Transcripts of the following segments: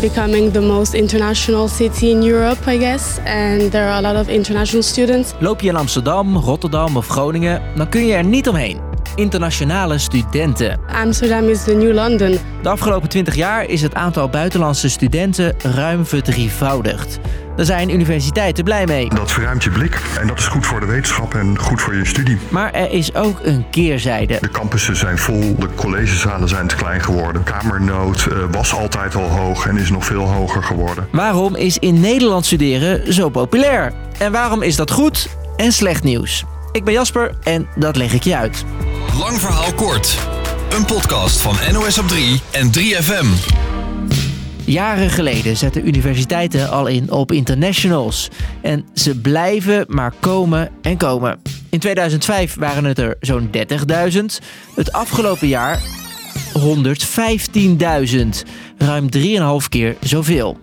becoming the most international city in Europe, I guess. And there are a lot of international students. Loop je in Amsterdam, Rotterdam of Groningen, dan kun je er niet omheen. Internationale studenten. Amsterdam is the new London. De afgelopen 20 jaar is het aantal buitenlandse studenten ruim verdrievoudigd. Daar zijn universiteiten blij mee. Dat verruimt je blik en dat is goed voor de wetenschap en goed voor je studie. Maar er is ook een keerzijde. De campussen zijn vol, de collegezalen zijn te klein geworden. Kamernood uh, was altijd al hoog en is nog veel hoger geworden. Waarom is in Nederland studeren zo populair? En waarom is dat goed en slecht nieuws? Ik ben Jasper en dat leg ik je uit. Lang verhaal kort. Een podcast van NOS op 3 en 3FM. Jaren geleden zetten universiteiten al in op internationals. En ze blijven maar komen en komen. In 2005 waren het er zo'n 30.000. Het afgelopen jaar 115.000. Ruim 3,5 keer zoveel.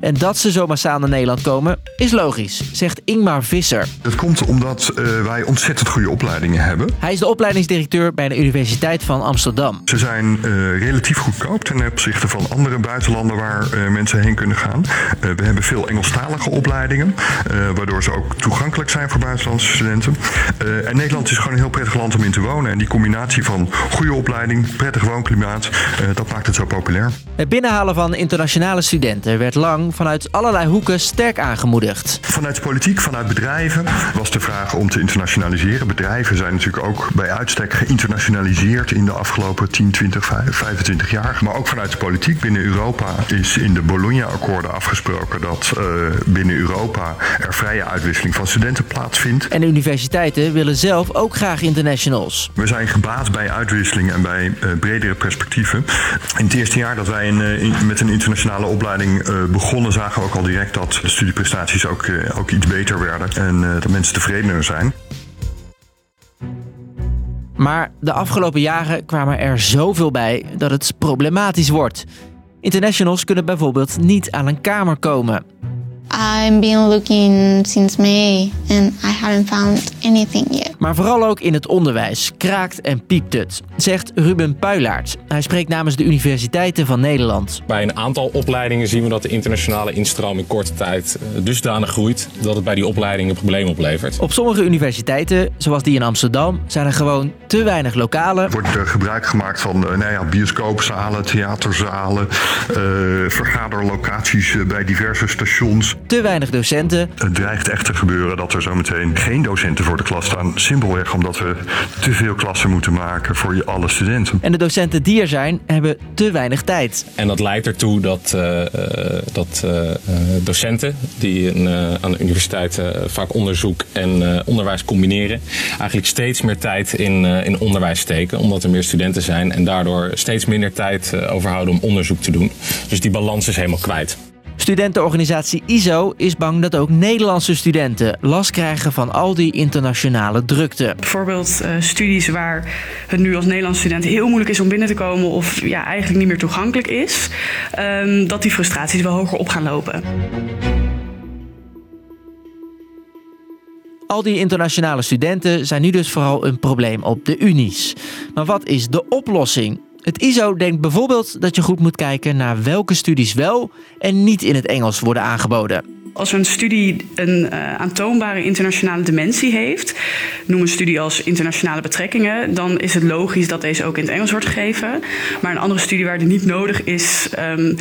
En dat ze zo massaal naar Nederland komen, is logisch, zegt Ingmar Visser. Dat komt omdat uh, wij ontzettend goede opleidingen hebben. Hij is de opleidingsdirecteur bij de Universiteit van Amsterdam. Ze zijn uh, relatief goedkoop ten opzichte van andere buitenlanden waar uh, mensen heen kunnen gaan. we hebben veel Engelstalige opleidingen, waardoor ze ook toegankelijk zijn voor buitenlandse studenten. en Nederland is gewoon een heel prettig land om in te wonen. En die combinatie van goede opleiding, prettig woonklimaat, dat maakt het zo populair. Het binnenhalen van internationale studenten werd lang vanuit allerlei hoeken sterk aangemoedigd. Vanuit de politiek, vanuit bedrijven was de vraag om te internationaliseren. Bedrijven zijn natuurlijk ook bij uitstek geïnternationaliseerd in de afgelopen 10, 20, 25 jaar. Maar ook vanuit de politiek binnen Europa is in de Bologna-akkoorden afgesproken dat uh, binnen Europa er vrije uitwisseling van studenten plaatsvindt. En de universiteiten willen zelf ook graag internationals. We zijn gebaat bij uitwisseling en bij uh, bredere perspectieven. In het eerste jaar dat wij in, met een internationale opleiding begonnen zagen we ook al direct dat de studieprestaties ook, uh, ook iets beter werden en uh, dat mensen tevredener zijn. Maar de afgelopen jaren kwamen er zoveel bij dat het problematisch wordt. Internationals kunnen bijvoorbeeld niet aan een kamer komen. I've been looking since May and I haven't found anything yet. Maar vooral ook in het onderwijs kraakt en piept het, zegt Ruben Puilaert. Hij spreekt namens de universiteiten van Nederland. Bij een aantal opleidingen zien we dat de internationale instroom in korte tijd eh, dusdanig groeit dat het bij die opleidingen problemen oplevert. Op sommige universiteiten, zoals die in Amsterdam, zijn er gewoon te weinig lokalen. Er wordt er gebruik gemaakt van uh, nou ja, bioscoopzalen, theaterzalen, uh, vergaderlocaties bij diverse stations. Te weinig docenten. Het dreigt echt te gebeuren dat er zometeen geen docenten voor de klas staan. Simpelweg omdat we te veel klassen moeten maken voor alle studenten. En de docenten die er zijn, hebben te weinig tijd. En dat leidt ertoe dat, uh, dat uh, docenten die een, aan de universiteit vaak onderzoek en onderwijs combineren, eigenlijk steeds meer tijd in, in onderwijs steken. Omdat er meer studenten zijn en daardoor steeds minder tijd overhouden om onderzoek te doen. Dus die balans is helemaal kwijt. Studentenorganisatie ISO is bang dat ook Nederlandse studenten last krijgen van al die internationale drukte. Bijvoorbeeld uh, studies waar het nu als Nederlandse student heel moeilijk is om binnen te komen of ja, eigenlijk niet meer toegankelijk is, um, dat die frustraties wel hoger op gaan lopen. Al die internationale studenten zijn nu dus vooral een probleem op de unies. Maar wat is de oplossing? Het ISO denkt bijvoorbeeld dat je goed moet kijken naar welke studies wel en niet in het Engels worden aangeboden. Als een studie een uh, aantoonbare internationale dimensie heeft, noem een studie als internationale betrekkingen, dan is het logisch dat deze ook in het Engels wordt gegeven. Maar een andere studie waar die niet nodig is, um,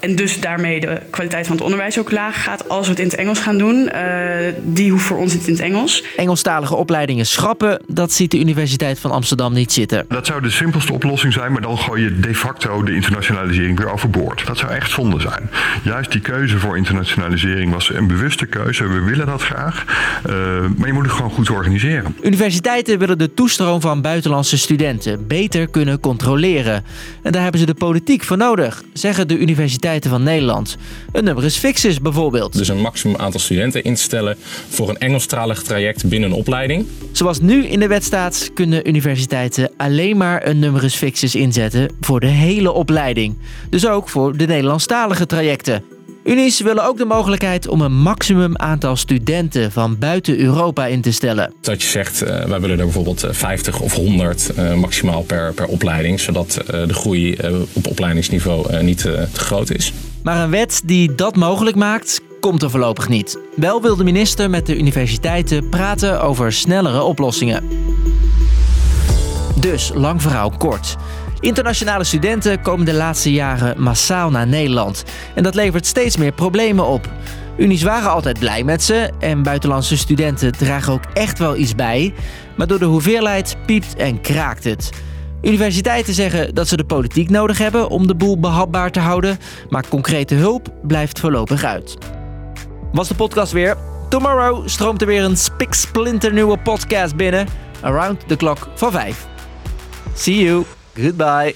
en dus daarmee de kwaliteit van het onderwijs ook laag gaat als we het in het Engels gaan doen. Uh, die hoeft voor ons niet in het Engels. Engelstalige opleidingen schrappen, dat ziet de Universiteit van Amsterdam niet zitten. Dat zou de simpelste oplossing zijn, maar dan gooi je de facto de internationalisering weer overboord. Dat zou echt zonde zijn. Juist die keuze voor internationalisering was een bewuste keuze. We willen dat graag, uh, maar je moet het gewoon goed organiseren. Universiteiten willen de toestroom van buitenlandse studenten beter kunnen controleren. En daar hebben ze de politiek voor nodig, zeggen de universiteiten van Nederland. Een numerus fixus bijvoorbeeld. Dus een maximum aantal studenten instellen voor een Engelstalig traject binnen een opleiding. Zoals nu in de wet staat, kunnen universiteiten alleen maar een numerus fixus inzetten voor de hele opleiding. Dus ook voor de Nederlandstalige trajecten. Unies willen ook de mogelijkheid om een maximum aantal studenten van buiten Europa in te stellen. Dat je zegt, uh, wij willen er bijvoorbeeld 50 of 100 uh, maximaal per, per opleiding, zodat uh, de groei op opleidingsniveau niet te groot is. Maar een wet die dat mogelijk maakt, komt er voorlopig niet. Wel wil de minister met de universiteiten praten over snellere oplossingen. Dus, lang verhaal kort. Internationale studenten komen de laatste jaren massaal naar Nederland. En dat levert steeds meer problemen op. Unies waren altijd blij met ze en buitenlandse studenten dragen ook echt wel iets bij. Maar door de hoeveelheid piept en kraakt het. Universiteiten zeggen dat ze de politiek nodig hebben om de boel behapbaar te houden, maar concrete hulp blijft voorlopig uit. Was de podcast weer? Tomorrow stroomt er weer een spiksplinternieuwe podcast binnen. Around the clock van 5. See you. Goodbye.